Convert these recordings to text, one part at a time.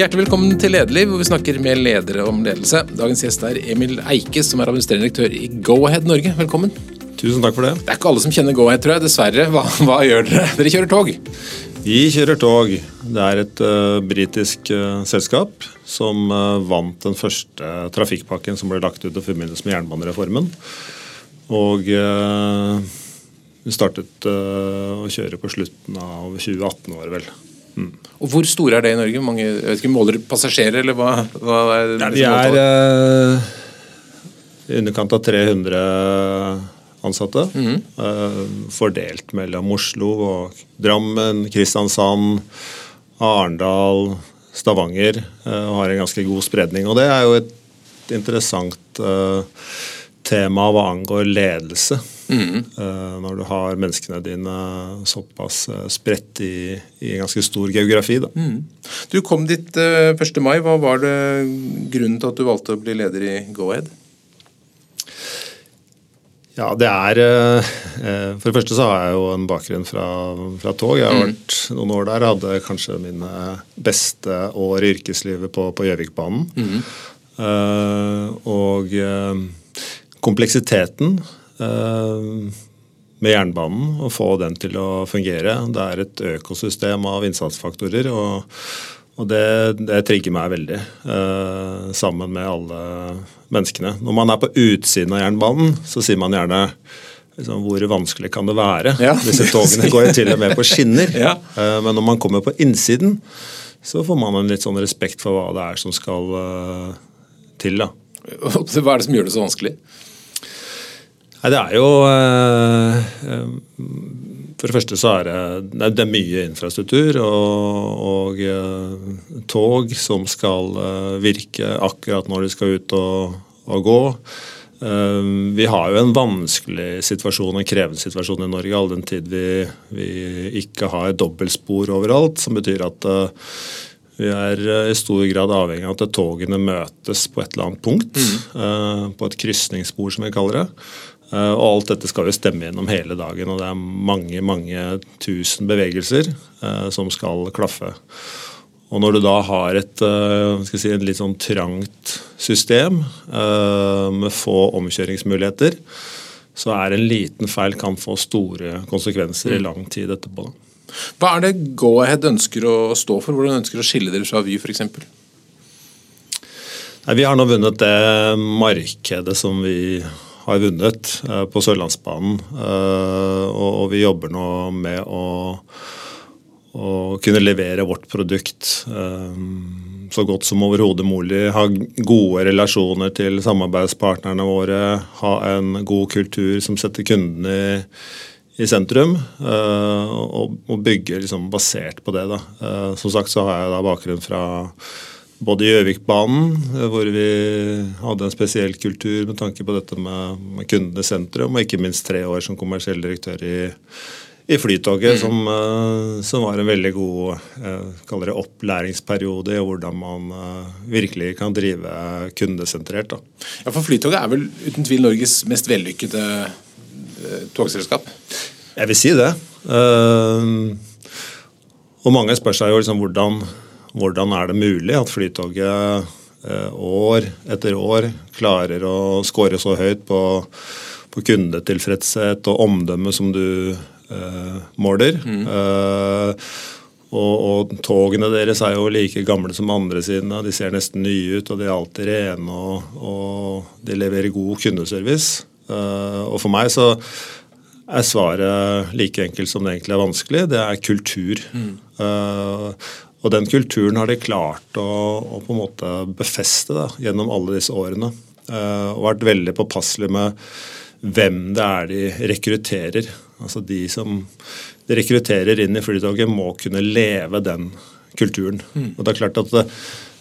Hjertelig velkommen til Lederliv, hvor vi snakker med ledere om ledelse. Dagens gjest er Emil Eike, som er administrerende direktør i Go-Ahead Norge. Velkommen. Tusen takk for det. Det er ikke alle som kjenner Go-Ahead, tror jeg. Dessverre. Hva, hva, gjør dere? Dere kjører tog? Vi kjører tog. Det er et uh, britisk uh, selskap som uh, vant den første trafikkpakken som ble lagt ut i forbindelse med jernbanereformen. Og vi startet å kjøre på slutten av 2018 var det vel. Mm. Og Hvor store er det i Norge? Mange, jeg vet ikke, Måler passasjerer, eller hva? hva er det? de er uh, i underkant av 300 ansatte. Mm. Uh, fordelt mellom Oslo og Drammen, Kristiansand, Arendal, Stavanger. Uh, har en ganske god spredning. Og det er jo et interessant tema hva angår ledelse. Mm. Når du har menneskene dine såpass eh, spredt i, i en ganske stor geografi. Mm. Du kom dit 1. Eh, mai. Hva var det grunnen til at du valgte å bli leder i Go-Ahead? Ja, det er For det første så har jeg jo en bakgrunn fra, fra tog. Jeg har mm. vært noen år der. Hadde kanskje mine beste år i yrkeslivet på Gjøvikbanen. Mm. Uh, og kompleksiteten eh, med jernbanen og få den til å fungere. Det er et økosystem av innsatsfaktorer, og, og det, det, trigger meg veldig. Eh, sammen med alle menneskene. Når man er på utsiden av jernbanen, så sier man gjerne liksom, hvor vanskelig kan det være? Ja. Disse togene går jo til og med på skinner. Ja. Eh, men når man kommer på innsiden, så får man en litt sånn respekt for hva det er som skal til. da. Hva er det som gjør det så vanskelig? Nei, det er jo eh, eh, For det første så er det, det er mye infrastruktur og, og, eh, tog som skal virke akkurat når de skal ut og, og gå. Vi har jo en vanskelig situasjon, en krevende situasjon i Norge, all den tid vi, vi ikke har dobbeltspor overalt. Som betyr at vi er i stor grad avhengig av at togene møtes på et eller annet punkt. Mm. På et krysningsspor, som vi kaller det. Eh, og alt dette skal jo stemme gjennom hele dagen, og det er mange mange tusen bevegelser eh, som skal klaffe. Og når du da har et uh, si, en litt sånn trangt system med få omkjøringsmuligheter, så er en liten feil kan få store konsekvenser i mm. lang tid etterpå. Hva er det Go-Ahead ønsker å stå for? Hvordan ønsker å skille dere fra Vy f.eks.? Vi har nå vunnet det markedet som vi har vunnet eh, på Sørlandsbanen. Eh, og vi jobber nå med å, å kunne levere vårt produkt eh, så godt som overhodet mulig. Ha gode relasjoner til samarbeidspartnerne våre. Ha en god kultur som setter kundene i, i sentrum. Og, og bygge liksom basert på det. Da. Som sagt så har jeg da bakgrunn fra både Gjøvikbanen, hvor vi hadde en spesiell kultur med tanke på dette med, med kundene i sentrum, og ikke minst tre år som kommersiell direktør i, i Flytoget, mm. som, uh, som, var en veldig god uh, det opplæringsperiode i hvordan man virkelig kan drive kundesentrert. Da. Ja, for Flytoget er vel uten tvil Norges mest vellykkede togselskap? Jeg vil si det. og mange spør seg jo liksom hvordan hvordan er det mulig at Flytoget eh, år etter år klarer å score så høyt på, på kundetilfredshet og omdømme som du eh, måler? Mm. Eh, og, og, togene deres er jo like gamle som andre sine. De ser nesten nye ut, og de er alltid rene, og, og de leverer god kundeservice. Eh, og for meg så er svaret like enkelt som det egentlig er vanskelig. Det er kultur. Mm. Og den kulturen har de klart å, å på en måte befeste da, gjennom alle disse årene. Uh, og vært veldig påpasselig med hvem det er de rekrutterer. Altså De som de rekrutterer inn i Flytoget, må kunne leve den kulturen. Mm. Og det er klart at det,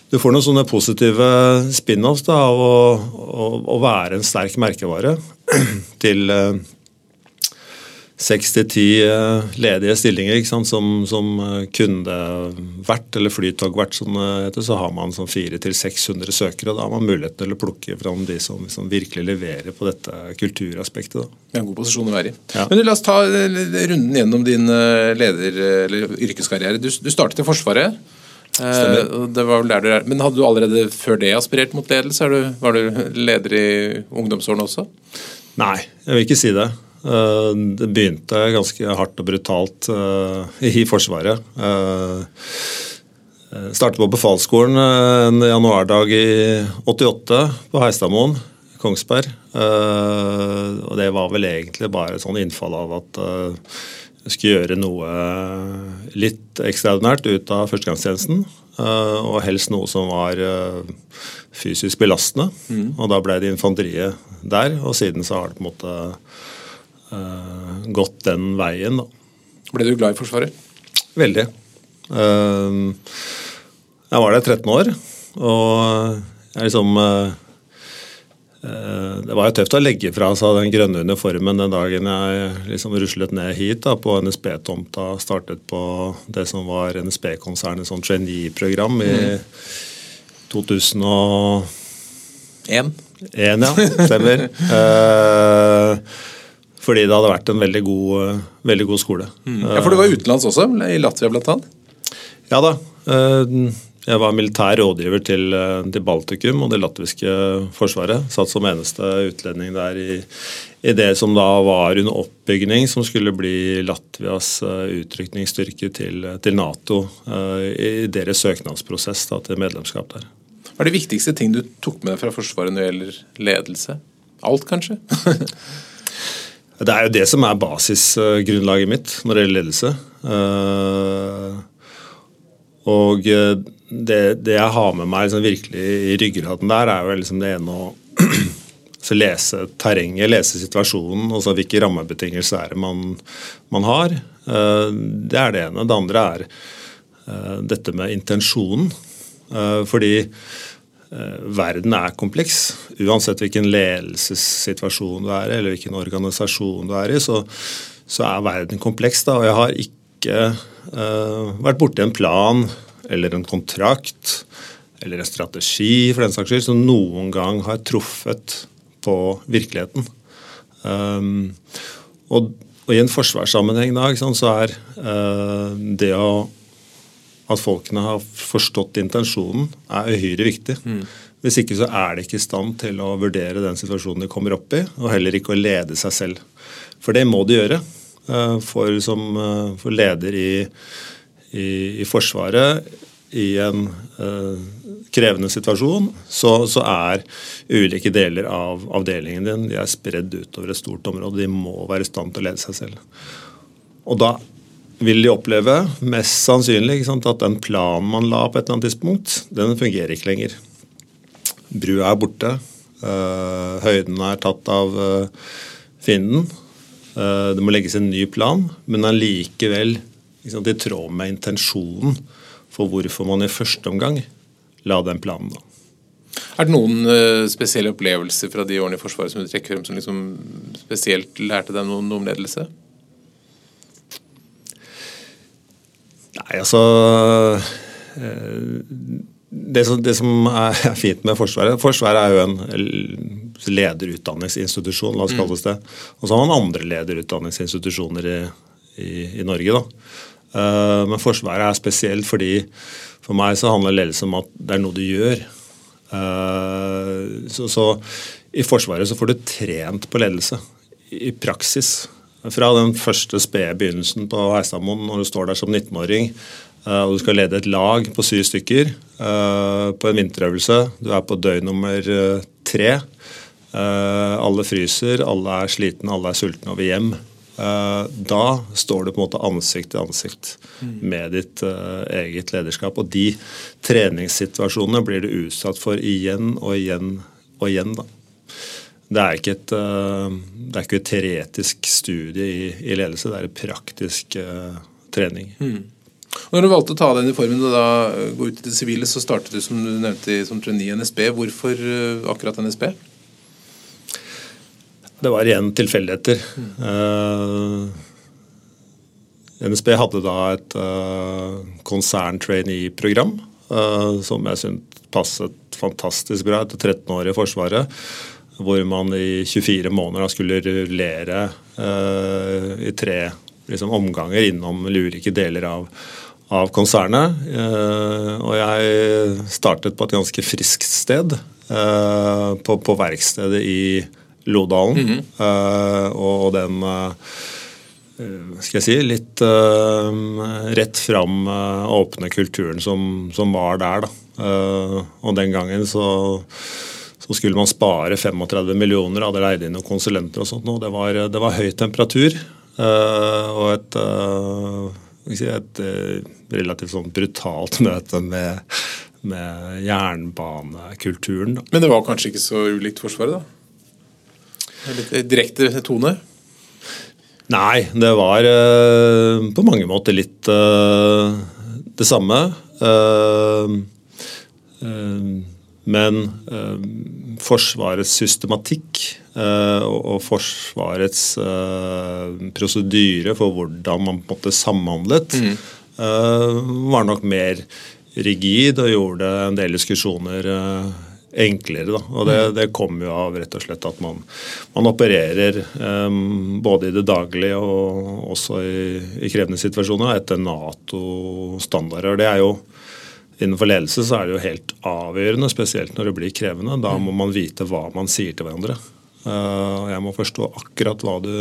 du får noen sånne positive spin-offs av å, å, å, være en sterk merkevare til uh, seks til ti eh, ledige stillinger som, som eh, kundevert, eller flytogvert som det heter, så har man sånn 400-600 søkere. Da har man mulighet til å plukke fram de som, som virkelig leverer på dette kulturaspektet. Da. Det er en god posisjon å være i. Ja. Men La oss ta eh, runden gjennom din leder- eller yrkeskarriere. Du, du startet i Forsvaret. Stemmer. du er. Men hadde du allerede før det aspirert mot ledelse? Var du leder i ungdomsårene også? Nei, jeg vil ikke si det. Uh, det begynte ganske hardt og brutalt uh, i Forsvaret. Startet på befalsskolen en januardag i 88 på Heistadmoen, Kongsberg. Og det var vel egentlig bare et sånn innfall av at skulle gjøre noe litt ekstraordinært ut av førstegangstjenesten. Eh, og helst noe som var eh, fysisk belastende. Mm. Og da ble det infanteriet der, og siden så har det på en måte gått den veien, da. Ble du glad i Forsvaret? Veldig. Uh, jeg var der 13 år, og jeg liksom uh, Eh, det var jo tøft å legge fra seg den grønne uniformen den dagen jeg liksom ruslet ned hit da, på NSB-tomta. Startet på det som var NSB-konsernets sånn trainee-program i mm. 2001. En, ja. Stemmer. eh, fordi det hadde vært en veldig god, veldig god skole. Mm. Ja, For du var utenlands også, i Latvia bl.a.? Ja da. Eh, jeg var militær rådgiver til, eh, til, Baltikum og det latviske forsvaret. Satt som eneste utlending der i, i, det som da var under oppbygning, som skulle bli Latvias utrykningsstyrke til, til Nato i deres søknadsprosess da, til medlemskap der. Hva er det viktigste ting du tok med deg fra Forsvaret når det gjelder ledelse? Alt, kanskje? det er jo det som er basisgrunnlaget mitt når det gjelder ledelse. Uh, og det, det, jeg har med meg liksom virkelig i ryggraden der, er jo liksom det ene å lese terrenget, lese situasjonen, og så hvilke rammebetingelser er det man, man, har. Eh, det er det ene. Det andre er eh, dette med intensjonen. Eh, fordi verden er kompleks. Uansett hvilken ledelsessituasjon du er i, eller hvilken organisasjon du er i, så, så er verden kompleks. Da. Og jeg har ikke uh, vært borti en plan eller en kontrakt eller en strategi for den saks skyld som noen gang har truffet på virkeligheten. Um, og, og, I en forsvarssammenheng da, så er uh, det å, at folkene har forstått intensjonen, er uhyre viktig. Mm. Hvis ikke så er de ikke i stand til å vurdere den situasjonen de kommer opp i, og heller ikke å lede seg selv. For det må de gjøre. Uh, for som uh, for leder i i, i Forsvaret i en uh, krevende situasjon, så, så, er ulike deler av avdelingen din de er spredd utover et stort område. De må være i stand til å lede seg selv. Og da vil de oppleve, mest sannsynlig, sant, at den planen man la på et eller annet tidspunkt, den fungerer ikke lenger. Brua er borte. Uh, høyden er tatt av uh, fienden. Uh, det må legges en ny plan, men allikevel sant, i tråd med intensjonen for hvorfor man i første omgang la den planen. da. Er det noen spesielle opplevelser fra de årene i Forsvaret som du trekker frem som liksom spesielt lærte deg noe om ledelse? Nei, altså uh, det, som, det som, er fint med Forsvaret Forsvaret er jo en lederutdanningsinstitusjon, la oss kalle det det. Og så har man andre lederutdanningsinstitusjoner i, i, i Norge. da. Eh, men Forsvaret er spesielt fordi for meg så handler ledelse om at det er noe du gjør. Eh, så, så i Forsvaret så får du trent på ledelse i praksis. Fra den første spede begynnelsen på Heistadmoen når du står der som 19-åring eh, og du skal lede et lag på syv stykker på en vinterøvelse. Du er på døgn nummer tre. Alle fryser, alle er slitne, alle er sultne og vil hjem. Eh, da står du på en måte ansikt til ansikt med ditt eget lederskap. Og de treningssituasjonene blir du utsatt for igjen og igjen og igjen. da. Det er ikke et, uh, det er ikke et teoretisk studie i, i, ledelse, det er en praktisk uh, trening. Mm. Når du valgte å ta deg uniformen og da gå ut i det sivile, så startet du som du nevnte som trainee i NSB. Hvorfor akkurat NSB? Det var igjen tilfeldigheter. Uh, eh, NSB hadde da et uh, konsern-trainee-program uh, som jeg syntes passet fantastisk bra etter 13 år i Forsvaret. Hvor man i 24 måneder skulle rullere uh, i tre liksom, omganger innom ulike deler av, av konsernet. Og jeg startet på et ganske friskt sted, på, på verkstedet i Lodalen. Mm -hmm. og den skal jeg si, litt rett fram åpne kulturen som, som var der. da. og den gangen så så skulle man spare 35 millioner, hadde leid inn noen konsulenter og sånt. Og det, var, det var høy temperatur uh, og et, uh, et uh, relativt sånn brutalt møte med, med jernbanekulturen. Men det var kanskje ikke så ulikt Forsvaret, da? Litt direkte tone? Nei, det var på mange måter litt det samme. Men eh, Forsvarets systematikk eh, og, og Forsvarets eh, prosedyre for hvordan man på en måte samhandlet, mm. Eh, var nok mer rigid og gjorde en del diskusjoner eh, enklere. Da. Og det, mm. det kommer jo av rett og slett at man, man opererer um, både i det daglige og også i, i krevende situasjoner etter Nato-standarder. Det er jo Innenfor ledelse så er det jo helt avgjørende, spesielt når det blir krevende. Da må man vite hva man sier til hverandre. Uh, jeg må forstå akkurat hva du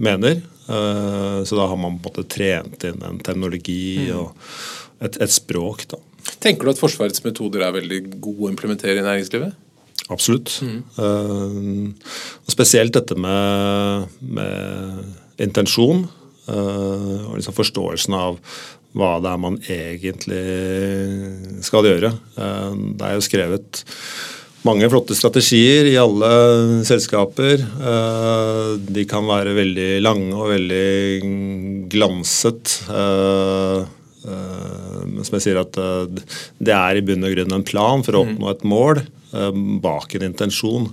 mener. Uh, så da har man på en måte trent inn en terminologi mm. og et, et, språk. da. Tenker du at Forsvarets metoder er veldig gode å implementere i næringslivet? Absolutt. Mm. Uh, og spesielt dette med, med intensjon. og liksom forståelsen av hva det er man egentlig skal gjøre. Eh, det er jo skrevet mange flotte strategier i alle selskaper. Eh, de kan være veldig lange og veldig glanset. Eh, som jeg sier at det er i bunn og grunn en plan for å oppnå et mål bak en intensjon.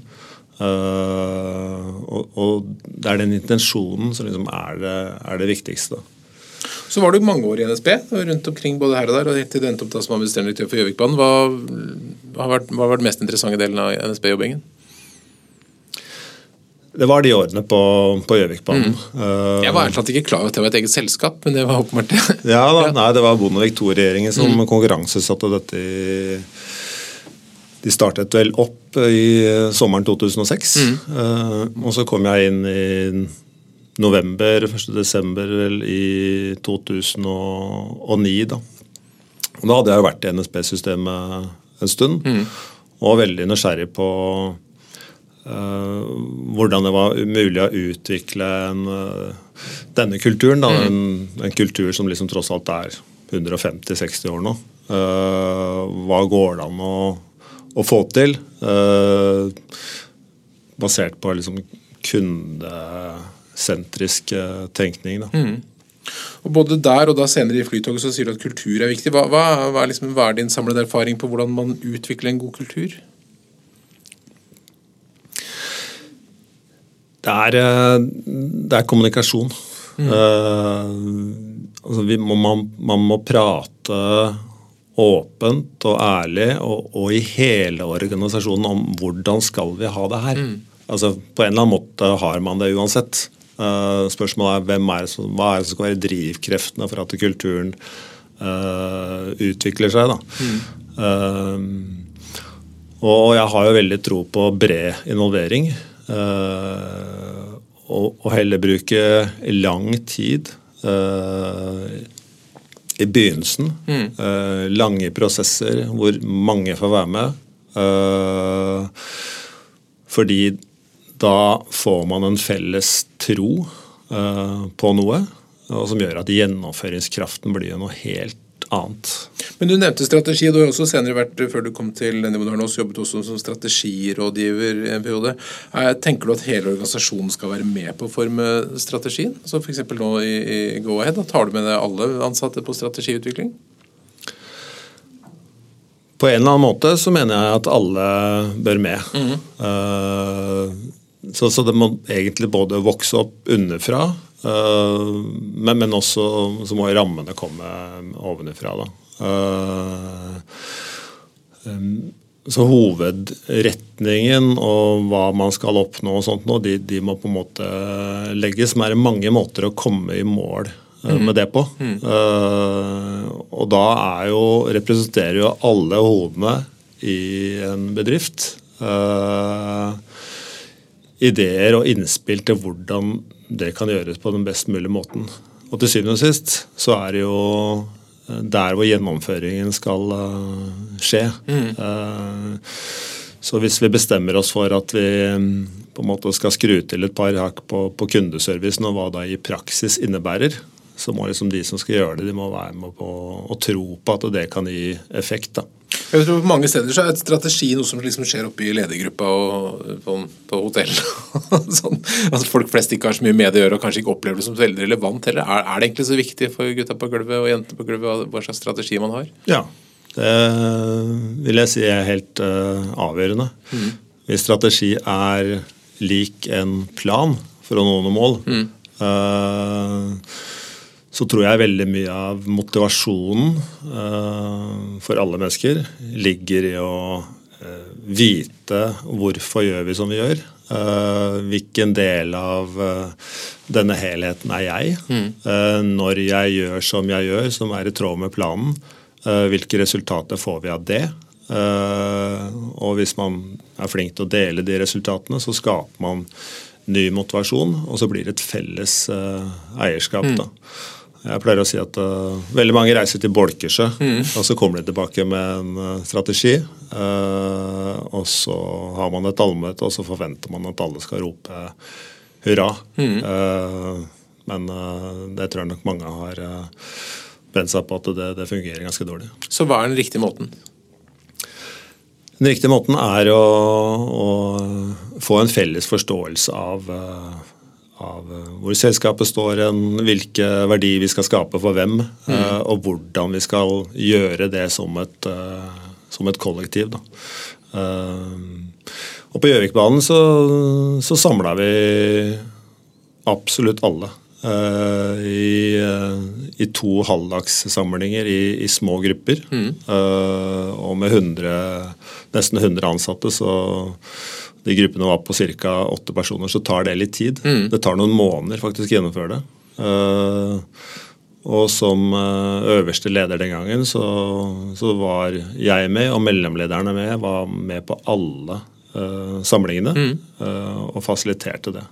Og det er den intensjonen som liksom er det, er det viktigste. Så var du mange år i NSB, rundt omkring både her og der, og helt til du endte opp da som administrerende direktør for Gjøvikbanen. Hva, har vært, hva har vært den mest interessante delen av NSB-jobbingen? Det var de årene på, på Gjøvikbanen. Mm. Jeg var egentlig ikke klar over at det var et eget selskap, men det var åpenbart det. ja, da, nei, det var Bondevik II-regjeringen som mm. konkurransesatte dette i de startet vel opp i sommeren 2006. Mm. Uh, og så kom jeg inn i november, 1. desember i 2009. Da. Og da hadde jeg jo vært i NSB-systemet en stund mm. og veldig nysgjerrig på uh, hvordan det var mulig å utvikle en, uh, denne kulturen. Da, mm. en, en, kultur som liksom tross alt er 150-60 år nå. Uh, hva går det an å, å få til? basert på liksom kunde sentrisk eh, tenkning. Da. Mm. Og Både der og da senere i Flytoget så sier du at kultur er viktig. Hva, hva, hva, er, liksom, hva er din samlede erfaring på hvordan man utvikler en god kultur? Det er, eh, det er kommunikasjon. Mm. Uh, altså må, man, man, må prate åpent og ærlig og, og, i hele organisasjonen om hvordan skal vi ha det her. Mm. Altså På en eller annen måte har man det uansett. Uh, spørsmålet er er som, hva er det som skal være drivkreftene for at kulturen uh, utvikler seg. Da. Mm. Uh, og jeg har jo veldig tro på bred involvering. Og, og, heller bruke lang tid i begynnelsen. Mm. lange prosesser hvor mange får være med. fordi da får man en felles tro uh, på noe, og som gjør at gjennomføringskraften blir noe helt annet. Men Du nevnte strategi. Du har også senere vært, før du kom til også jobbet også som strategirådgiver i en periode. Eh, tenker du at hele organisasjonen skal være med på å forme strategien? Så F.eks. nå i, i Go-Ahead, tar du med deg alle ansatte på strategiutvikling? På en eller annen måte så mener jeg at alle bør med. Mm -hmm. Så, så, det må egentlig både vokse opp underfra, uh, men, men, også så må rammene komme ovenfra. Uh, um, så hovedretningen og hva man skal oppnå, og sånt nå, de, de, må på en måte legges. Men det er mange måter å komme i mål mm. med det på. Mm. Uh, og da er jo, representerer jo alle hodene i en bedrift uh, ideer og innspill til hvordan det kan gjøres på den best mulige måten. Og til syvende og sist så er det jo der hvor gjennomføringen skal skje. Mm. Så hvis vi bestemmer oss for at vi mm, på en måte skal skru til et par hakk på, på kundeservicen, og hva det i praksis innebærer, så må liksom de som skal gjøre det, de må være med på å tro på at det kan gi effekt. da. Jeg tror På mange steder så er strategi noe som liksom skjer oppe i ledergruppa og på, på hotell. sånn, altså Folk flest ikke har så mye med det å gjøre og kanskje ikke opplever det som veldig relevant heller. Er, er, det egentlig så viktig for gutta på gulvet og jentene på gulvet hva slags strategi man har? Ja, det vil jeg si er helt uh, avgjørende. Mm. Hvis strategi er lik en plan for å nå noen mål, mm. uh, så tror jeg veldig mye av motivasjonen uh, for alle mennesker ligger i å vite hvorfor gjør vi som vi gjør. hvilken del av denne helheten er jeg? Mm. når jeg gjør som jeg gjør, som er i tråd med planen, hvilke resultater får vi av det? Og hvis man er flink til å dele de resultatene, så skaper man ny motivasjon, og så blir det et felles eierskap. da. Jeg pleier å si at uh, veldig mange reiser til Bolkesjø, mm. og så kommer de tilbake med en uh, strategi. Uh, og så har man et allmøte, og så forventer man at alle skal rope hurra. Mm. men det tror jeg nok mange har brent seg på at det, det, fungerer ganske dårlig. Så hva er den riktige måten? Den riktige måten er å, å få en felles forståelse av, eh, av, eh, hvor selskapet står hen, hvilke verdier vi skal skape for hvem, mm. Eh, og hvordan vi skal gjøre det som et, som et kollektiv. Da. Og på Gjøvikbanen så, så samla vi absolutt alle. I, i, to halvdagssamlinger i, i små grupper. Mm. Og med 100, nesten 100 ansatte, så de gruppene var på ca. åtte personer, så tar det litt tid. Mm. Det tar noen måneder faktisk å gjennomføre det. og som øverste leder den gangen, så, så, var jeg med, og mellomlederne med, var med på alle samlingene mm. og fasiliterte det.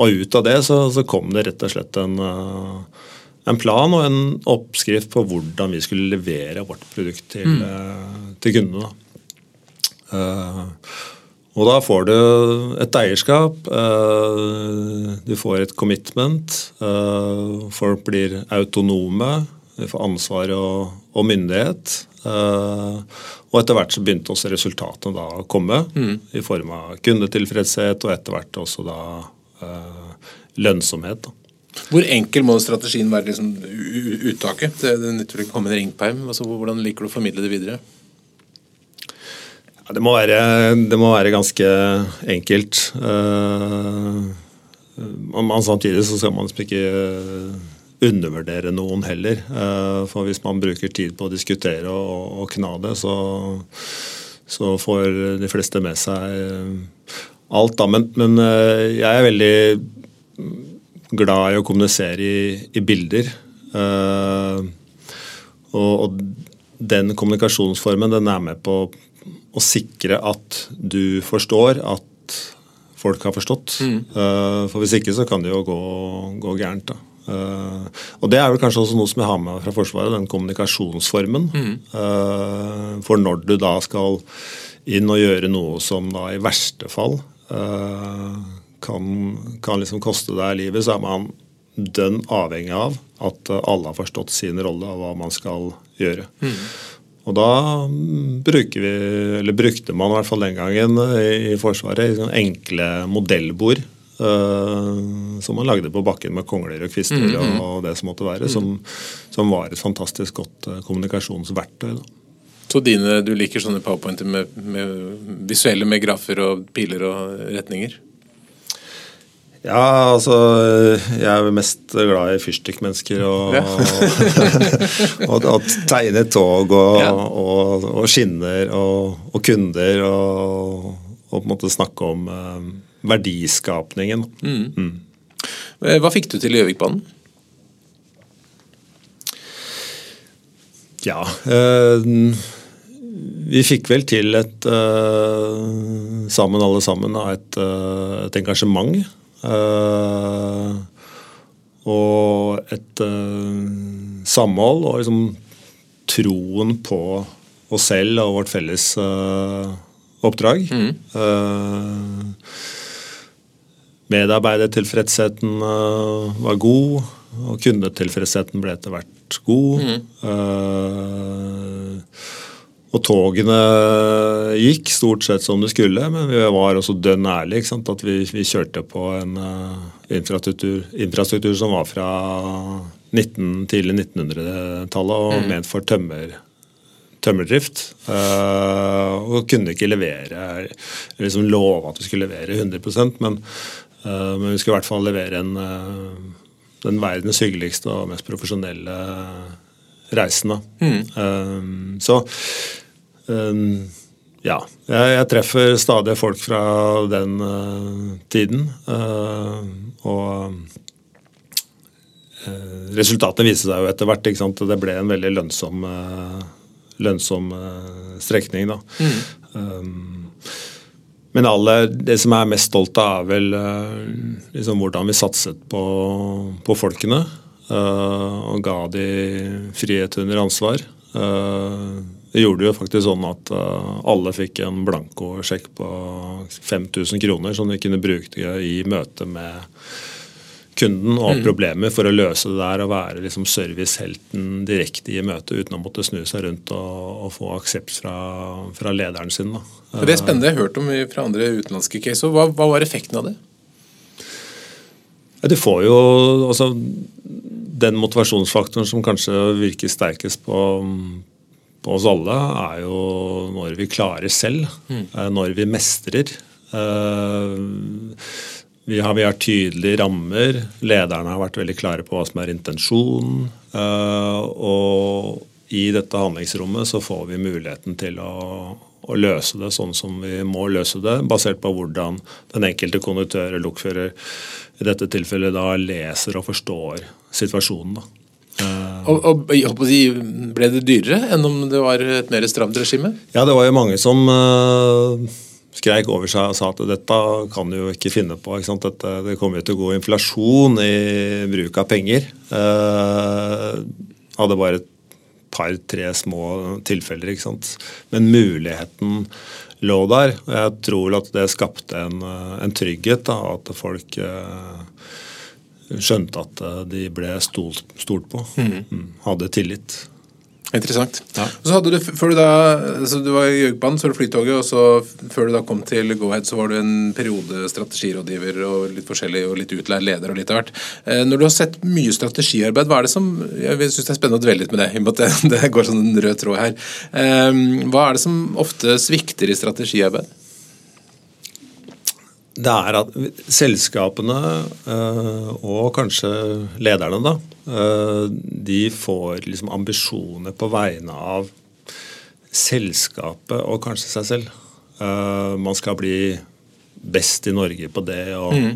Og ut av det så, så kom det rett og slett en, eh, en, plan og en oppskrift på hvordan vi skulle levere vårt produkt til, mm. Eh, til kundene. Uh, og da får du et eierskap, uh, du får et commitment, uh, folk blir autonome, du får ansvar og, og myndighet. og etter hvert så begynte også resultatene da å komme, mm. i form av kundetilfredshet og etter hvert også da Eh, lønnsomhet. Da. Hvor enkel må strategien være liksom, uttaket? Det nytter ikke å komme en ringperm. Altså, hvordan liker du å formidle det videre? Det, må være, det, må være, ganske enkelt. Uh, man, samtidig så skal man ikke undervurdere noen heller. Uh, for hvis man bruker tid på å diskutere og, og kna det, så, så, får de fleste med seg alt, da. Men, men, eh, jeg er veldig glad i å kommunisere i, i bilder. Og, og, den kommunikasjonsformen den er med på å sikre at du forstår at folk har forstått. Mm. Uh, for hvis ikke så kan det jo gå, gå gærent. da. Uh, og det er vel kanskje også noe som jeg har med fra Forsvaret, den kommunikasjonsformen. Mm. Uh, for når du da skal inn og gjøre noe som da i verste fall kan, kan liksom koste deg livet, så er man dønn avhengig av at alle har forstått sin rolle og hva man skal gjøre. Mm. Og da bruker vi, eller brukte man i hvert fall den gangen i Forsvaret, enkle modellbord. Uh, som man lagde på bakken med kongler og kvister mm, mm. og det som måtte være. Mm. Som, som, var et fantastisk godt uh, kommunikasjonsverktøy. Da. Så dine, du liker sånne powerpointer med, med visuelle med grafer og piler og retninger? Ja, altså Jeg er mest glad i fyrstikkmennesker og, ja. og, og, tegne tog og, ja. og, og skinner og, kunder og, på en måte snakke om eh, verdiskapningen. Mm. Mm. Hva fikk du til i Gjøvikbanen? Ja. Eh, vi fikk vel til et uh, sammen, alle sammen, et, uh, et engasjement. Uh, og et samhold og liksom troen på oss selv og vårt felles oppdrag. Mm. medarbeidertilfredsheten var god, og kundetilfredsheten ble etter hvert god. Mm. Og togene gikk stort sett som det skulle, men vi var også dønn ærlige. At vi, vi, kjørte på en uh, infrastruktur, infrastruktur, som var fra 19, tidlig 1900-tallet og mm. ment for tømmer, tømmerdrift. Uh, og kunne ikke levere liksom love at vi skulle levere 100% men, uh, men vi skulle i hvert fall levere en, den verdens hyggeligste og mest profesjonelle reisen. Mm. så Um, ja. Jeg, jeg, treffer stadig folk fra den uh, tiden. Uh, og uh, resultatene viser seg jo etter hvert. Ikke sant? Det ble en veldig lønnsom, lønnsom strekning. da. Mm. Um, men alle, det som jeg er mest stolt av, er vel liksom hvordan vi satset på, på folkene. Og ga de frihet under ansvar. Uh, det gjorde jo faktisk sånn at uh, alle fikk en blankosjekk på 5000 kroner som de kunne bruke i møte med kunden og mm. problemer for å løse det der og være liksom servicehelten direkte i møtet uten å måtte snu seg rundt og, og få aksept fra, fra, lederen sin. Da. Det er spennende. Jeg har hørt om fra andre utenlandske case. Hva, hva var effekten av det? Du får jo altså, Den motivasjonsfaktoren som kanskje virker sterkest på, på oss alle, er jo når vi klarer selv. Mm. Når vi mestrer. Eh, vi har, vi har, tydelige rammer. Lederne har vært veldig klare på hva som er intensjonen. Eh, og i dette handlingsrommet så får vi muligheten til å, å, løse det sånn som vi må løse det, basert på hvordan den enkelte konduktør eller lokfører i dette tilfellet da leser og forstår situasjonen. da. Og, og Ble det dyrere enn om det var et mer stramt regime? Ja, det var jo mange som uh, skreik over seg og sa at dette kan du jo ikke finne på. Ikke dette, det kommer jo til å gå inflasjon i bruk av penger. Uh, hadde bare et par-tre små tilfeller. ikke sant? Men muligheten lå der. og Jeg tror at det skapte en, en trygghet. da, At folk uh, skjønte at eh, de ble stolt, stolt på. Mm. mm. Hadde tillit. Interessant. Ja. så hadde du, før Du da, så du var i Gjøgbanen, så var det Flytoget, og så før du da kom til Go-Ahead, så var du en periode strategirådgiver og litt forskjellig, og litt utlært leder og litt av hvert. Eh, når du har sett mye strategiarbeid, hva er det som Jeg syns det er spennende å dvele litt med det, i og med at det, går sånn en rød tråd her. Eh, hva er det som ofte svikter i strategiarbeid? det er at selskapene, eh, og kanskje lederne, da, de får liksom ambisjoner på vegne av selskapet og kanskje seg selv. Eh, man skal bli best i Norge på det og mm.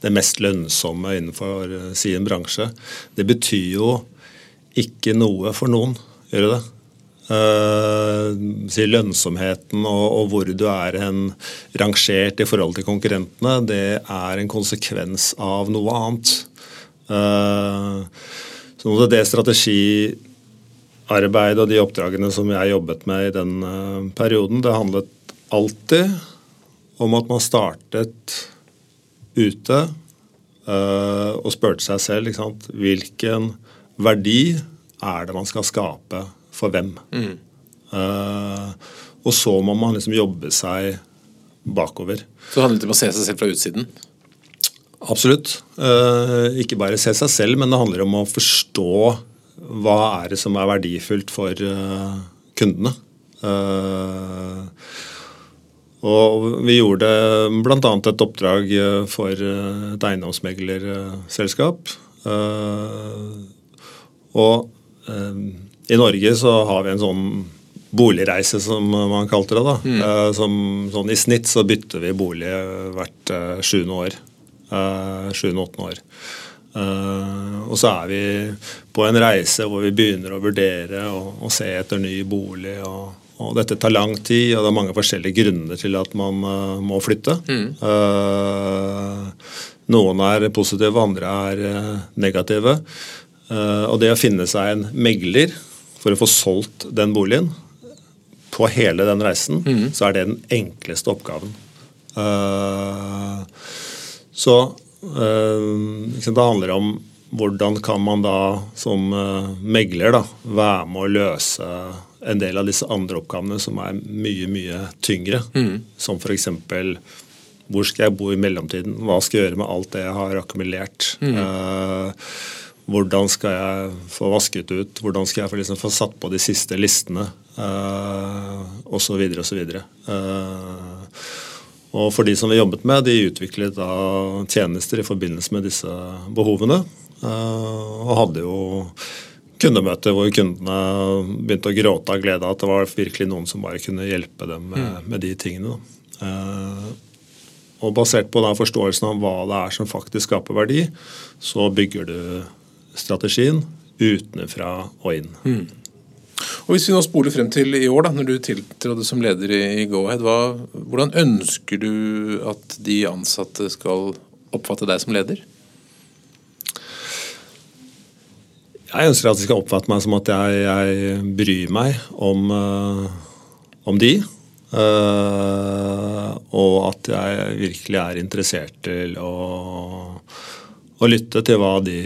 det mest lønnsomme innenfor sin bransje. Det betyr jo ikke noe for noen, gjør det det? Uh, si lønnsomheten og, og, hvor du er en rangert i forhold til konkurrentene, det er en konsekvens av noe annet. Uh, så det strategiarbeidet og de oppdragene som jeg jobbet med i den uh, perioden, det handlet alltid om at man startet ute og spurte seg selv hvilken verdi er det man skal skape for hvem. Mm. Uh, og så må man liksom jobbe seg bakover. Så det handler ikke om å se seg selv fra utsiden? Absolutt. Uh, ikke bare se seg selv, men det handler om å forstå hva er det som er verdifullt for uh, kundene. og vi gjorde bl.a. et oppdrag for et eiendomsmeglerselskap. og i Norge så har vi en sånn boligreise, som man kalte det. da. Mm. Som, sånn I snitt så bytter vi bolig hvert sjuende år. Uh, Sjuende-åttende år. Uh, og så er vi på en reise hvor vi begynner å vurdere og, og se etter ny bolig. Og, og, dette tar lang tid, og det er mange forskjellige grunner til at man uh, må flytte. Mm. Uh, noen er positive, andre er negative. og det å finne seg en megler for å få solgt den boligen på hele den reisen, mm. så er det den enkleste oppgaven. Så øh, det handler om hvordan kan man da som eh, megler da, være med å løse en del av disse andre oppgavene som er mye, mye tyngre. Mm. Som f.eks. hvor skal jeg bo i mellomtiden? Hva skal jeg gjøre med alt det jeg har akkumulert? Mm. Uh, hvordan skal jeg få vasket ut? Hvordan skal jeg få, liksom, få satt på de siste listene? Uh, og så videre og så videre. Uh, og for de som vi jobbet med, de utviklet da tjenester i forbindelse med disse behovene. Eh, og hadde jo kundemøter hvor kundene begynte å gråte av glede at det var virkelig noen som bare kunne hjelpe dem med, mm. med de tingene. Eh, og basert på den forståelsen av hva det er som faktisk skaper verdi, så bygger du strategien utenfra og inn. Mm. Og Hvis vi nå spoler frem til i år, da, når du tiltrådte som leder i Go-Ahead, hvordan ønsker du at de ansatte skal oppfatte deg som leder? Jeg ønsker at de skal oppfatte meg som at jeg, jeg bryr meg om, uh, om de. Uh, og at jeg virkelig er interessert til å, å lytte til hva de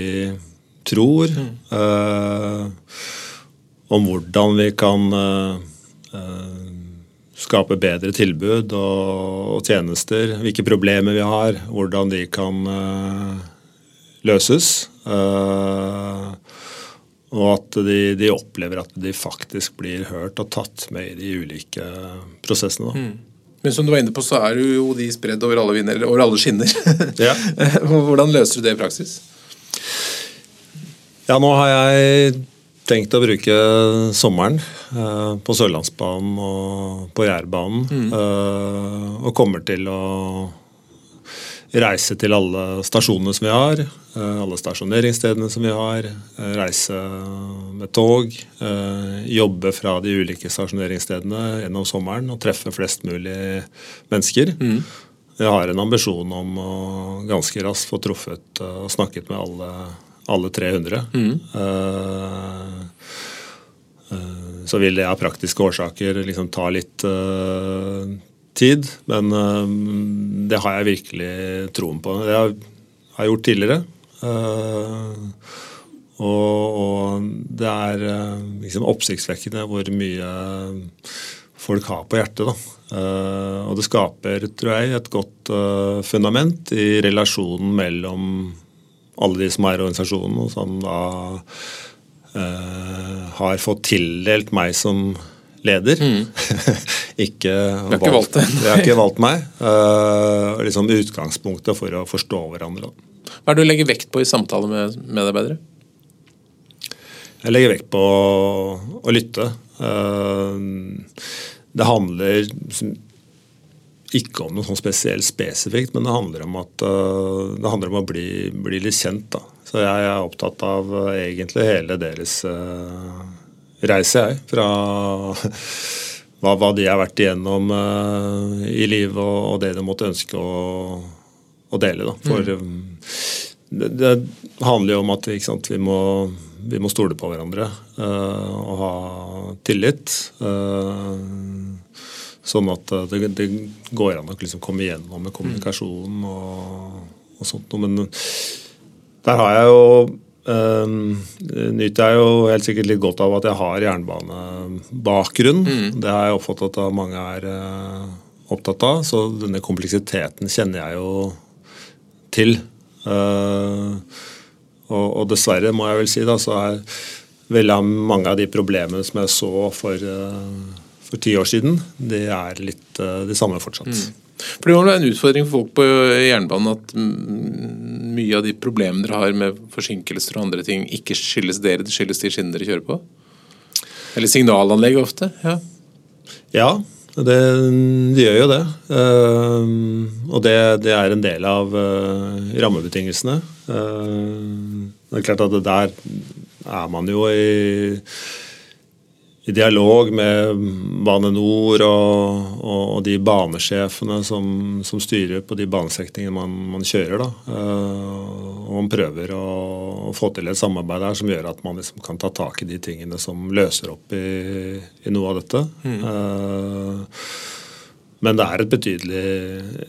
tror. Mm. Uh, om hvordan vi kan uh, uh, skape bedre tilbud og, tjenester. Hvilke problemer vi har, hvordan de kan uh, løses. og at de, de, opplever at de faktisk blir hørt og tatt med i de ulike prosessene. Mm. Men som du var inne på, så er jo de spredd over alle, vinner, over alle skinner. Ja. Hvordan løser du det i praksis? Ja, nå har jeg tenkt å bruke sommeren uh, på Sørlandsbanen og på Jærbanen. Mm. Uh, og kommer til å reise til alle stasjonene som vi har. Uh, alle stasjoneringsstedene som vi har. Reise med tog. Jobbe fra de ulike stasjoneringsstedene gjennom sommeren og treffe flest mulig mennesker. Mm. Jeg har en ambisjon om å ganske raskt få truffet og snakket med alle alle 300. Mm. Uh, uh, så vil det av praktiske årsaker liksom ta litt uh, tid. Men det har jeg virkelig troen på. Det har jeg gjort tidligere. Og, og, det er liksom oppsiktsvekkende hvor mye folk har på hjertet. Da. og det skaper, tror jeg, et godt fundament i relasjonen mellom alle de som er i organisasjonen, og som da eh, har fått tildelt meg som leder. Mm. ikke, valgt, ikke valgt det. de har ikke valgt meg. Uh, liksom utgangspunktet for å forstå hverandre. Hva er det du legger vekt på i samtale med medarbeidere? Jeg legger vekt på å, å lytte. Uh, det handler ikke om noe sånn spesielt spesifikt, men det handler om, at, uh, det handler om å bli, bli, litt kjent. Da. Så jeg er opptatt av uh, egentlig hele deres uh, reise, jeg. Fra hva, hva, de har vært igjennom i livet, og, det de måtte ønske å, å dele. Da. For mm. um, det, det, handler jo om at sant, vi, må, vi, må, stole på hverandre og ha tillit. Uh, Sånn at eh, det, det går an å liksom komme igjennom med kommunikasjon og, og sånt. Men der har jeg jo um, nyter jeg jo helt sikkert litt godt av at jeg har jernbanebakgrunn. Mm. Det har jeg oppfattet at mange er uh, opptatt av. Så denne kompleksiteten kjenner jeg jo til. Uh, og, og, dessverre, må jeg vel si, da, så er veldig mange av de problemene som jeg så for uh, for ti år siden, det er litt uh, det samme fortsatt. Mm. For Det må være en utfordring for folk på jernbanen at mye av de problemene dere har med forsinkelser og andre ting, ikke skyldes dere, det skyldes de skinnene dere kjører på? Eller signalanlegg ofte? Ja. ja det, de gjør jo det. Uh, og det, det, er en del av uh, rammebetingelsene. Det er klart at der er man jo i i dialog med Bane Nor og, og, og, de banesjefene som, som, styrer på de banestrekningene man, man, kjører. Da. Uh, og man prøver å, å, få til et samarbeid der som gjør at man liksom kan ta tak i de tingene som løser opp i, i noe av dette. Mm. Uh, men det er et betydelig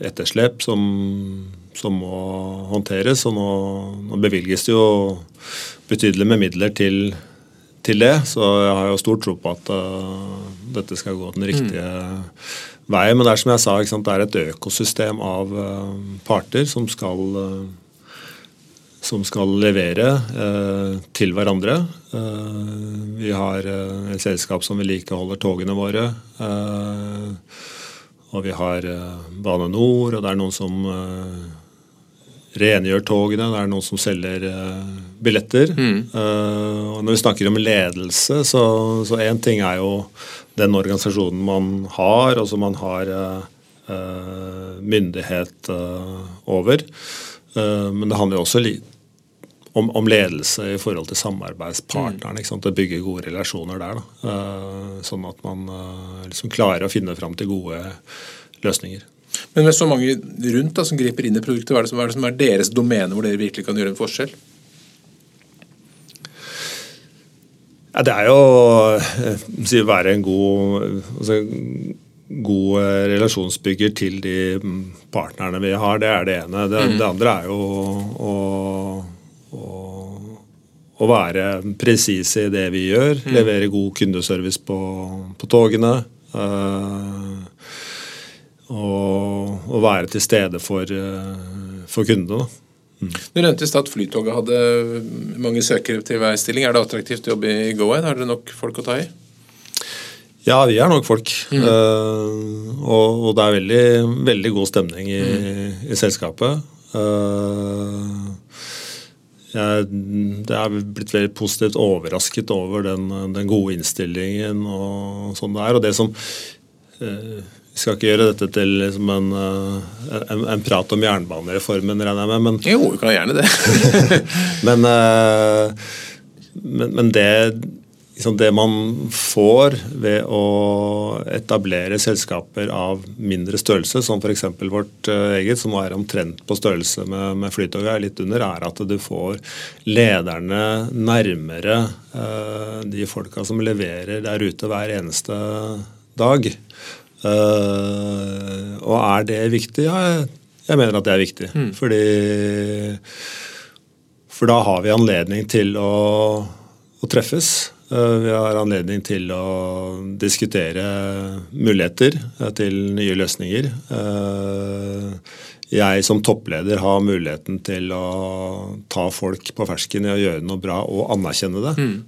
etterslep som, som må håndteres. Og nå, nå bevilges det jo betydelig med midler til til det. Så jeg har jo stor tro på at uh, dette skal gå den riktige mm. veien. Men det er som jeg sa, det er et økosystem av uh, parter som skal, uh, som skal levere til hverandre. vi har et selskap som vedlikeholder togene våre. og vi har Bane Nor, og det er noen som rengjør togene, det er noen som selger uh, billetter. Mm. Uh, og når vi snakker om ledelse, så én ting er jo den organisasjonen man har, og som man har uh, myndighet over. men det handler jo også om, om, ledelse i forhold til samarbeidspartnerne. Mm. Å bygge gode relasjoner der. sånn at man liksom klarer å finne fram til gode løsninger. Men med så mange rundt da, som griper inn i produktet, hva er, det som, er det som er deres domene hvor dere virkelig kan gjøre en forskjell? Ja, det er jo å være en god, altså, god eh, relasjonsbygger til de partnerne vi har. Det er det ene. Det, mm. det andre er jo å, å, å være presise i det vi gjør. Mm. Levere god kundeservice på, på togene. Uh, og, og være til stede for, eh, for kundene. Mm. Du nevnte i stad at Flytoget hadde mange søkere til hver stilling. Er det attraktivt å jobbe i Go-Aid? Har dere nok folk å ta i? Ja, vi er nok folk. Mm. Uh, og, og, det er veldig, veldig god stemning i, mm. i selskapet. Uh, jeg, det er blitt veldig positivt overrasket over den, den gode innstillingen og sånn det er. Og det som uh, vi skal ikke gjøre dette til liksom en, eh, en, en, prat om jernbanereformen, regner jeg med. Men, jo, vi kan gjerne det. men, eh, men, men, det, liksom det man får ved å etablere selskaper av mindre størrelse, som f.eks. vårt eget, som er omtrent på størrelse med, med Flytoget, er litt under, er at du får lederne nærmere de folka som leverer der ute hver eneste dag. Uh, og er det viktig? Ja, jeg, jeg, mener at det er viktig. Mm. Fordi For da har vi anledning til å, å treffes. Uh, vi har anledning til å diskutere muligheter uh, til nye løsninger. jeg som toppleder har muligheten til å ta folk på fersken i å gjøre noe bra og anerkjenne det. Mm.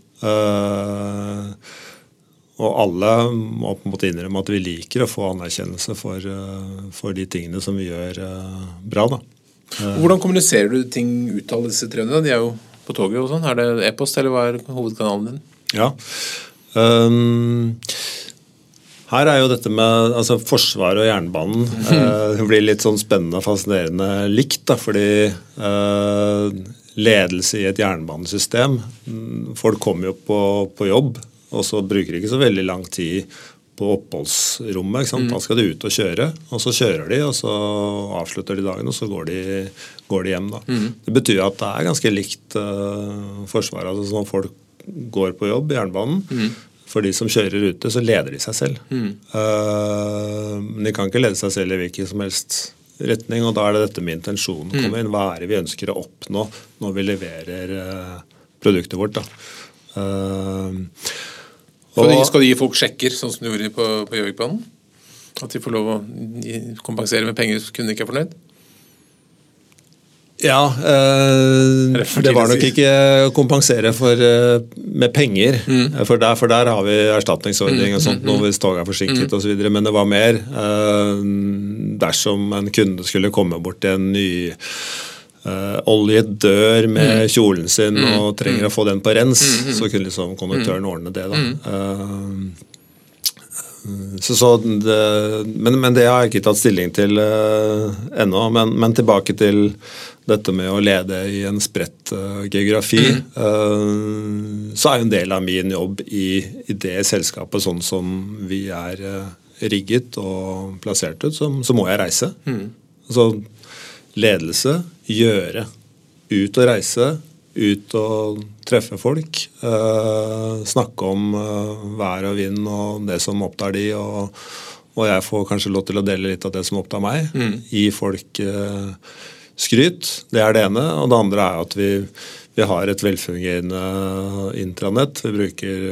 Og alle må på en måte innrømme at vi liker å få anerkjennelse for, eh, for de tingene som vi gjør eh, bra. da. Hvordan kommuniserer du ting ut av disse trønderne? De er jo på toget og sånn. Er det e-post, eller hva er hovedkanalen din? Ja. Um, her er jo dette med altså Forsvaret og jernbanen det blir litt sånn spennende og fascinerende likt. da, Fordi uh, ledelse i et jernbanesystem mm, Folk kommer jo på, på jobb og så bruker de ikke så veldig lang tid på oppholdsrommet. Mm. Da skal de ut og kjøre, og så kjører de, og så avslutter de dagen, og så går de, går de hjem. Mm. Det betyr at det er ganske likt uh, Forsvaret. altså Når folk går på jobb i jernbanen, mm. for de som kjører ute, så leder de seg selv. Uh, men de kan ikke lede seg selv i hvilken som helst retning, og da er det dette med intensjonen mm. kommer inn. Hva er det vi ønsker å oppnå når vi leverer uh, produktet vårt? da. Uh, skal de, skal de gi folk sjekker, sånn som de gjorde på, på Gjøvikbanen? At de får lov å kompensere med penger hvis kunden ikke er fornøyd? Ja, øh, det var nok ikke å kompensere for, eh, med penger. Mm. For, der, for, der, har vi erstatningsordning og sånt mm, mm, hvis toget er forsinket mm. osv. Men det var mer øh, dersom en kunde skulle komme bort til en ny uh, olje dør med mm. kjolen sin mm. og trenger mm. å få den på rens, mm. så kunne liksom konduktøren ordne det. da. Uh, så, så det, men, men, det har jeg ikke tatt stilling til uh, ennå. Men, men, tilbake til dette med å lede i en spredt geografi. Mm. Så er jo en del av min jobb i, i det selskapet sånn som vi er rigget og plassert ut, så, så må jeg reise. Mm. Altså ledelse, gjøre. Ut og reise, ut og treffe folk. Eh, snakke om eh, vær og vind og det som opptar de, og, og, jeg får kanskje lov til å dele litt av det som opptar meg. Mm. Gi folk eh, skryt. Det er det ene. Og det andre er at vi, vi har et velfungerende intranett. Vi bruker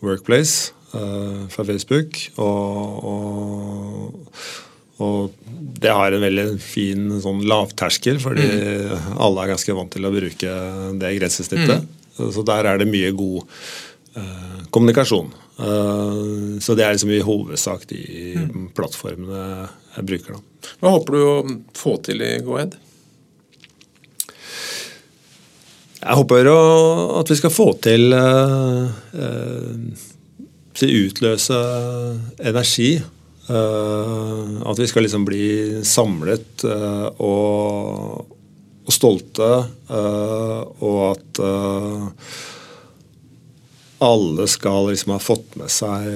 Workplace fra Facebook. og, og og det har en veldig fin sånn lavterskel, fordi mm. alle er ganske vant til å bruke det grensesnittet. Mm. Så der er det mye god uh, kommunikasjon. Uh, så det er liksom i hovedsak de mm. plattformene jeg bruker. da. Hva håper du å få til i Go-Ahead? Jeg håper at vi skal få til uh, utløse energi at vi skal liksom bli samlet uh, og, og, stolte, uh, og at alle skal liksom ha fått med seg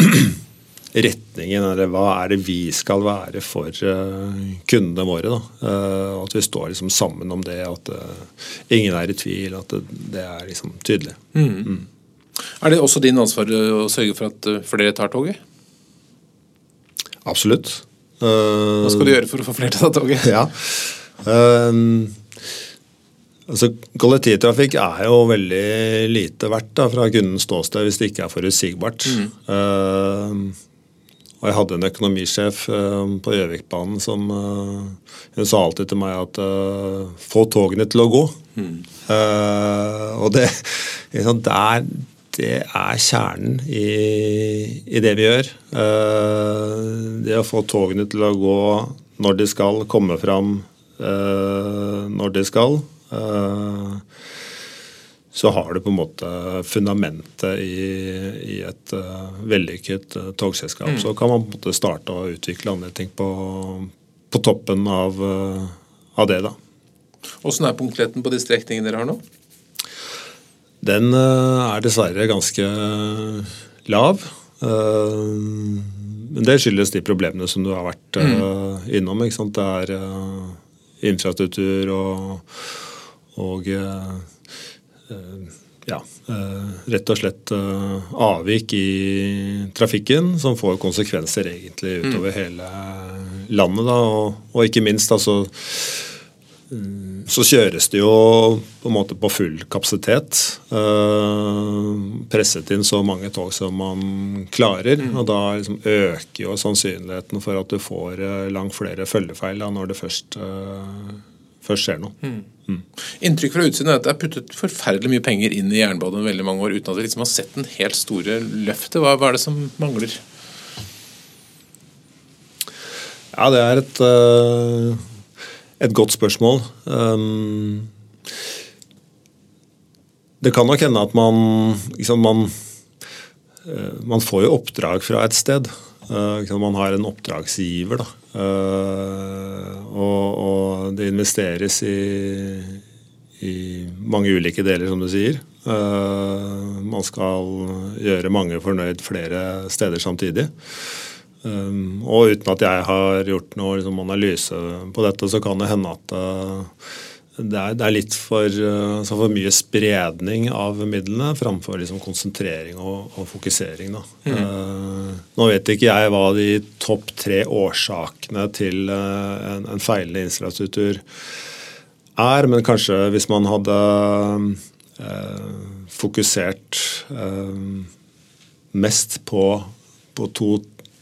retningen, eller hva er det vi skal være for kundene våre. Da. at vi står liksom sammen om det, at ingen er i tvil, at det, det er liksom tydelig. Mm. Mm. Er det også din ansvar å sørge for at flere tar toget? Absolutt. Hva skal du gjøre for å få flere til å ta toget? Ja. Um, altså, Kollektivtrafikk er jo veldig lite verdt da, fra kundens ståsted hvis det ikke er forutsigbart. Mm. Uh, og jeg hadde en økonomisjef uh, på Gjøvikbanen som uh, hun sa alltid til meg at uh, få togene til å gå. Mm. og det, liksom, der, det er kjernen i, i, det vi gjør. Eh, det å få togene til å gå når de skal, komme fram eh, når de skal. Eh, så har du på en måte fundamentet i, i et vellykket togselskap. Mm. Så kan man på en måte starte å utvikle andre ting på, på toppen av, av det. da. Åssen er punktligheten på de strekningene dere har nå? Den eh, er dessverre ganske lav. Eh, men det skyldes de problemene som du har vært eh, mm. innom. Det er infrastruktur og, og ja, rett og slett avvik i trafikken som får konsekvenser egentlig utover mm. hele landet. Da, og, og, ikke minst altså. Så kjøres det jo på en måte på full kapasitet. Uh, presset inn så mange tog som man klarer. Mm. Og da liksom øker jo sannsynligheten for at du får uh, langt flere følgefeil da, når det først, uh, først skjer noe. Mm. Mm. Inntrykk fra utsiden er at det er puttet forferdelig mye penger inn i jernbanen veldig mange år uten at vi liksom har sett den helt store løftet. Hva, hva er det som mangler? Ja, det er et et godt spørsmål. Um, det kan nok hende at man, liksom, man, uh, man får jo oppdrag fra et sted. Uh, man har en oppdragsgiver. Da. Og, og, det investeres i, i, mange ulike deler, som du sier. man skal gjøre mange fornøyd flere steder samtidig. Um, og uten at jeg har gjort noe liksom, analyse på dette, så kan det hende at uh, det, er, det, er, litt for, uh, for, mye spredning av midlene framfor liksom, konsentrering og, og fokusering. Mm. Uh, nå vet ikke jeg hva de topp tre årsakene til en, en feilende infrastruktur er, men kanskje hvis man hadde fokusert mest på, på to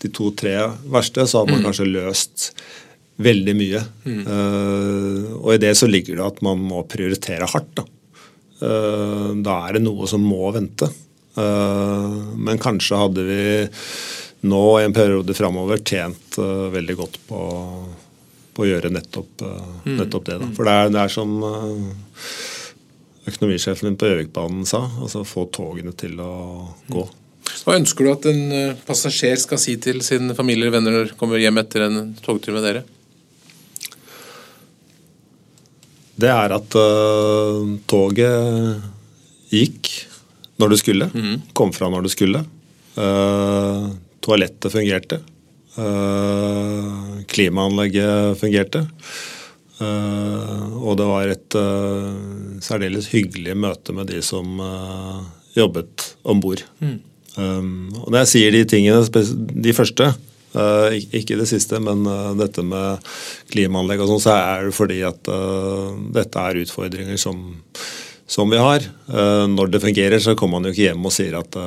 de to-tre verste, så hadde man mm. kanskje løst veldig mye. Mm. Uh, og i det så ligger det at man må prioritere hardt. Da, uh, da er det noe som må vente. Uh, men kanskje hadde vi nå i en periode framover tjent veldig godt på, på, å gjøre nettopp, mm. nettopp det. Da. For det er, det er som økonomisjefen min på Gjøvikbanen sa, altså få togene til å gå. Hva ønsker du at en eh, passasjer skal si til sin familie eller venner når de kommer hjem etter en togtur med dere? Det er at uh, toget gikk når det skulle. Mm. Kom fra når det skulle. Uh, toalettet fungerte. Uh, klimaanlegget fungerte. og det var et særdeles hyggelig møte med de som jobbet om bord. Mm. Um, og når jeg sier de tingene, de første, uh, ikke det siste, men uh, dette med klimaanlegg og sånn, så er det fordi at uh, dette er utfordringer som, som vi har. når det fungerer, så kommer man jo ikke hjem og sier at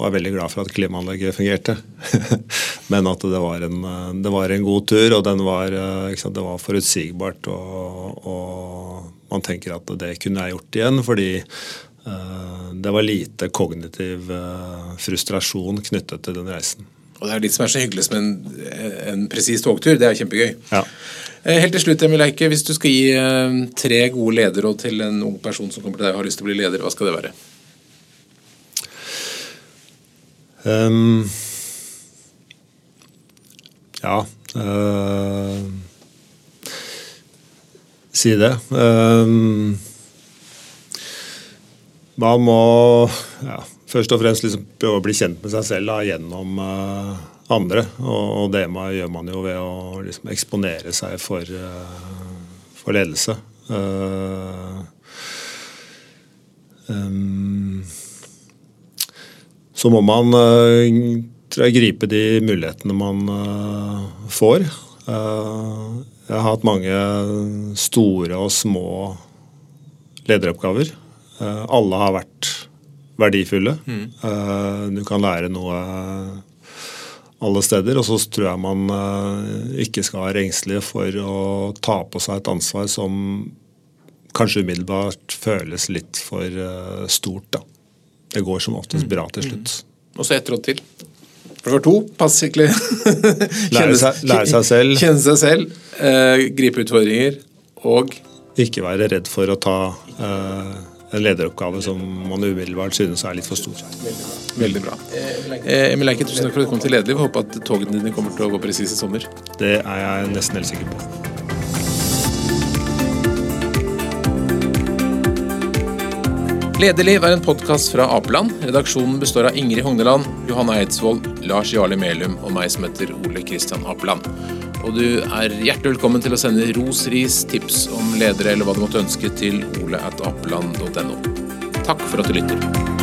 og er veldig glad for at klimaanlegget fungerte. Men at det var, en, det var, en, god tur, og var, sant, det var forutsigbart. Og, og man tenker at det kunne jeg gjort igjen, fordi det var lite kognitiv eh, frustrasjon knyttet til den reisen. Og Det er litt som er så hyggelig som en, en presis togtur. Det er kjempegøy. Ja. Eh, helt til slutt, Emil Eike, hvis du skal gi tre gode lederråd til en ung person som kommer til deg og har lyst til å bli leder, hva skal det være? Um, ja uh, Si det. Um, man må ja, først og fremst liksom prøve å bli kjent med seg selv da, gjennom uh, andre. Og, og, det man, gjør man jo ved å liksom, eksponere seg for, uh, for ledelse. Uh, um, så må man jeg, gripe de mulighetene man får. jeg har hatt mange store og små lederoppgaver. Eh, alle har vært verdifulle. Mm. Eh, du kan lære noe alle steder. Og så tror jeg man eh, ikke skal være engstelig for å ta på seg et ansvar som kanskje umiddelbart føles litt for stort. da. Det går som oftest bra til slutt. Mm. Og så ett råd til. For to. Pass skikkelig. lære, seg, lære seg selv. Kjenne seg selv. Eh, gripe utfordringer. Og Ikke være redd for å ta eh, en lederoppgave som man umiddelbart synes er litt for stor. Veldig bra. Eh, Emil Eike, tusen takk for at du kom til Lederliv. Håper at togene dine kommer til å gå presis i sommer. Det er jeg nesten helt sikker på. Lederliv er en podkast fra Apeland. Redaksjonen består av Ingrid Hogneland, Johanna Eidsvoll, Lars Jarli Melum og meg som heter Ole Kristian Apeland. Og du er hjertelig velkommen til å sende ros, ris, tips om ledere eller hva du måtte ønske til ole.apeland.no. Takk for at du lytter.